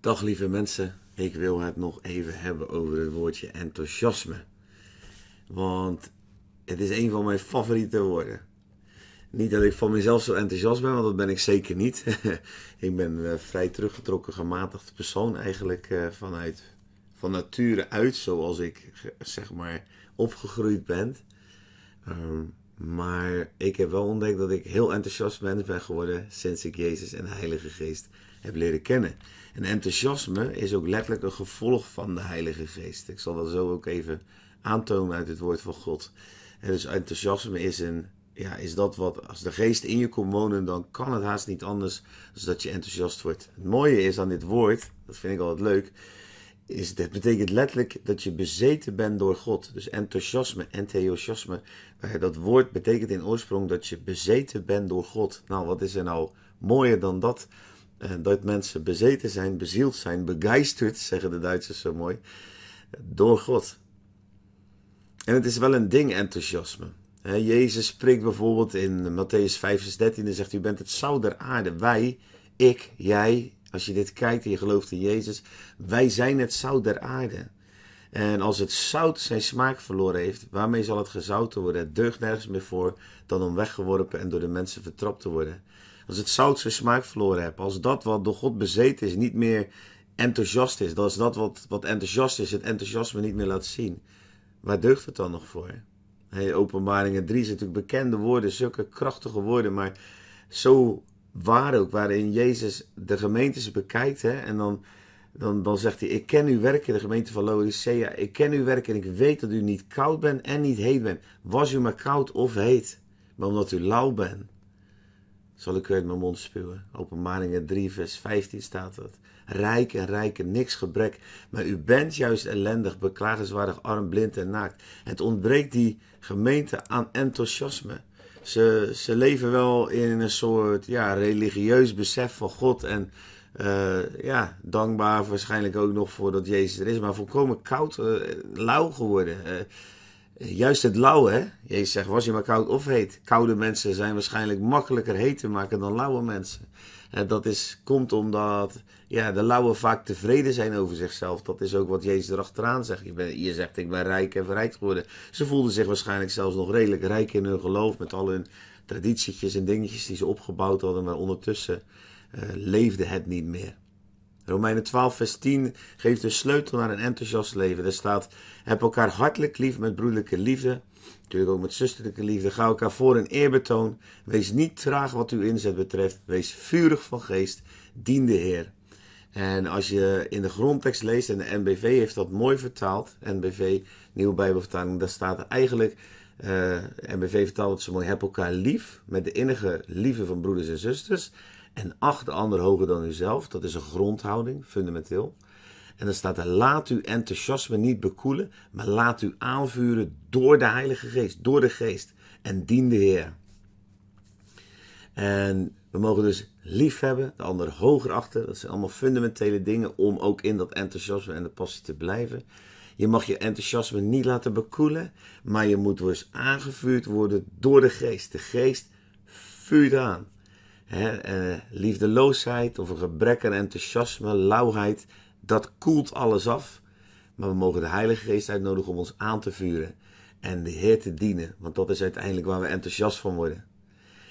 Dag lieve mensen, ik wil het nog even hebben over het woordje enthousiasme. Want het is een van mijn favoriete woorden. Niet dat ik van mezelf zo enthousiast ben, want dat ben ik zeker niet. ik ben een eh, vrij teruggetrokken, gematigd persoon eigenlijk uh, vanuit van nature uit, zoals ik zeg maar opgegroeid ben. Um, maar ik heb wel ontdekt dat ik heel enthousiast ben geworden sinds ik Jezus en de Heilige Geest heb leren kennen. En enthousiasme is ook letterlijk een gevolg van de Heilige Geest. Ik zal dat zo ook even aantonen uit het woord van God. En dus enthousiasme is, een, ja, is dat wat, als de geest in je komt wonen, dan kan het haast niet anders dan dat je enthousiast wordt. Het mooie is aan dit woord, dat vind ik altijd leuk, is, dat betekent letterlijk dat je bezeten bent door God. Dus enthousiasme, enthousiasme, eh, dat woord betekent in oorsprong dat je bezeten bent door God. Nou, wat is er nou mooier dan dat? Eh, dat mensen bezeten zijn, bezield zijn, begeisterd, zeggen de Duitsers zo mooi, door God. En het is wel een ding, enthousiasme. Jezus spreekt bijvoorbeeld in Matthäus 5, vers 13 en zegt: U bent het zout der aarde. Wij, ik, jij, als je dit kijkt en je gelooft in Jezus, wij zijn het zout der aarde. En als het zout zijn smaak verloren heeft, waarmee zal het gezouten worden? Het deugt nergens meer voor dan om weggeworpen en door de mensen vertrapt te worden. Als het zout zijn smaak verloren heeft, als dat wat door God bezeten is niet meer enthousiast is, als dat wat, wat enthousiast is, het enthousiasme niet meer laat zien, waar deugt het dan nog voor? Hey, openbaringen 3 zijn natuurlijk bekende woorden, zulke krachtige woorden, maar zo waar ook, waarin Jezus de gemeentes bekijkt. Hè, en dan, dan, dan zegt hij, ik ken uw werken, de gemeente van Laodicea. Ik ken uw werken en ik weet dat u niet koud bent en niet heet bent. Was u maar koud of heet, maar omdat u lauw bent, zal ik u uit mijn mond spuwen. Openbaringen 3 vers 15 staat dat. Rijk en rijke, niks gebrek. Maar u bent juist ellendig, beklagenswaardig, arm, blind en naakt. Het ontbreekt die gemeente aan enthousiasme. Ze, ze leven wel in een soort ja, religieus besef van God. En uh, ja, dankbaar waarschijnlijk ook nog voor dat Jezus er is. Maar volkomen koud, uh, lauw geworden. Uh, juist het lauw, hè? Jezus zegt, was je maar koud of heet? Koude mensen zijn waarschijnlijk makkelijker heet te maken dan lauwe mensen. En dat is, komt omdat ja, de lauwe vaak tevreden zijn over zichzelf. Dat is ook wat Jezus erachteraan zegt. Je zegt, ik ben rijk en verrijkt geworden. Ze voelden zich waarschijnlijk zelfs nog redelijk rijk in hun geloof. Met al hun traditietjes en dingetjes die ze opgebouwd hadden. Maar ondertussen uh, leefde het niet meer. Romeinen 12, vers 10 geeft de sleutel naar een enthousiast leven. Er staat: Heb elkaar hartelijk lief met broederlijke liefde. Natuurlijk ook met zusterlijke liefde. Ga elkaar voor in eerbetoon. Wees niet traag wat uw inzet betreft. Wees vurig van geest. Dien de Heer. En als je in de grondtekst leest, en de NBV heeft dat mooi vertaald, NBV, Nieuwe Bijbelvertaling, daar staat eigenlijk, uh, eh, NBV vertaalt het zo mooi, heb elkaar lief, met de innige liefde van broeders en zusters, en acht de ander hoger dan uzelf. Dat is een grondhouding, fundamenteel. En dan staat er, laat uw enthousiasme niet bekoelen, maar laat u aanvuren door de Heilige Geest, door de Geest. En dien de Heer. En we mogen dus lief hebben, de ander hoger achter. Dat zijn allemaal fundamentele dingen om ook in dat enthousiasme en de passie te blijven. Je mag je enthousiasme niet laten bekoelen, maar je moet dus aangevuurd worden door de geest. De geest vuurt aan. Eh, liefdeloosheid of een gebrek aan enthousiasme, lauwheid, dat koelt alles af. Maar we mogen de Heilige Geest uitnodigen om ons aan te vuren en de Heer te dienen, want dat is uiteindelijk waar we enthousiast van worden.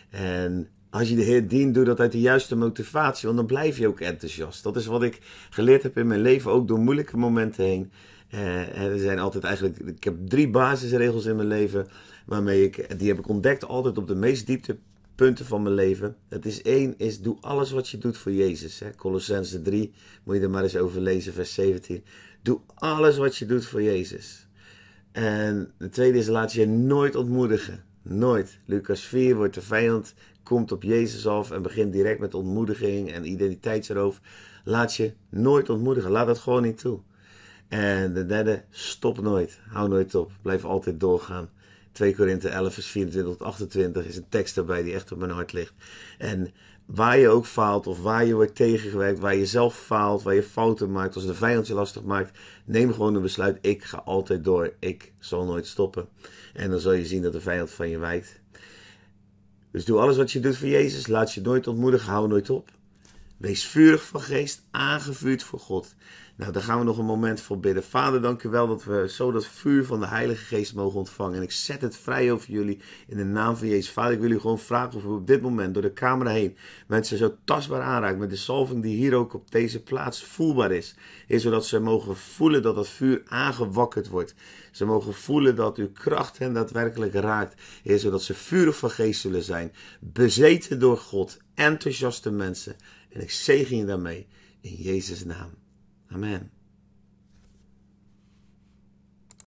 En als je de Heer dient, doe dat uit de juiste motivatie, want dan blijf je ook enthousiast. Dat is wat ik geleerd heb in mijn leven, ook door moeilijke momenten heen. Uh, er zijn altijd eigenlijk, ik heb drie basisregels in mijn leven, waarmee ik, die heb ik ontdekt altijd op de meest dieptepunten van mijn leven. Het is één, is doe alles wat je doet voor Jezus. Hè. Colossense 3, moet je er maar eens over lezen, vers 17. Doe alles wat je doet voor Jezus. En de tweede is, laat je nooit ontmoedigen. Nooit. Lucas 4 wordt de vijand komt op Jezus af en begint direct met ontmoediging en identiteitsroof. Laat je nooit ontmoedigen. Laat dat gewoon niet toe. En de derde, stop nooit. Hou nooit op. Blijf altijd doorgaan. 2 Korinthe 11, vers 24 tot 28 is een tekst daarbij die echt op mijn hart ligt. En waar je ook faalt of waar je wordt tegengewerkt, waar je zelf faalt, waar je fouten maakt, als de vijand je lastig maakt, neem gewoon een besluit. Ik ga altijd door. Ik zal nooit stoppen. En dan zal je zien dat de vijand van je wijkt. Dus doe alles wat je doet voor Jezus. Laat je nooit ontmoedigen. Hou nooit op. Wees vurig van geest, aangevuurd voor God. Nou, daar gaan we nog een moment voor bidden. Vader, dank u wel dat we zo dat vuur van de Heilige Geest mogen ontvangen. En ik zet het vrij over jullie in de naam van Jezus. Vader, ik wil u gewoon vragen of u op dit moment door de camera heen mensen zo tastbaar aanraakt met de salving die hier ook op deze plaats voelbaar is. Is zodat ze mogen voelen dat dat vuur aangewakkerd wordt. Ze mogen voelen dat uw kracht hen daadwerkelijk raakt. Is zodat ze vurig van geest zullen zijn. Bezeten door God. Enthousiaste mensen. En ik zegen je daarmee in Jezus' naam. Amen.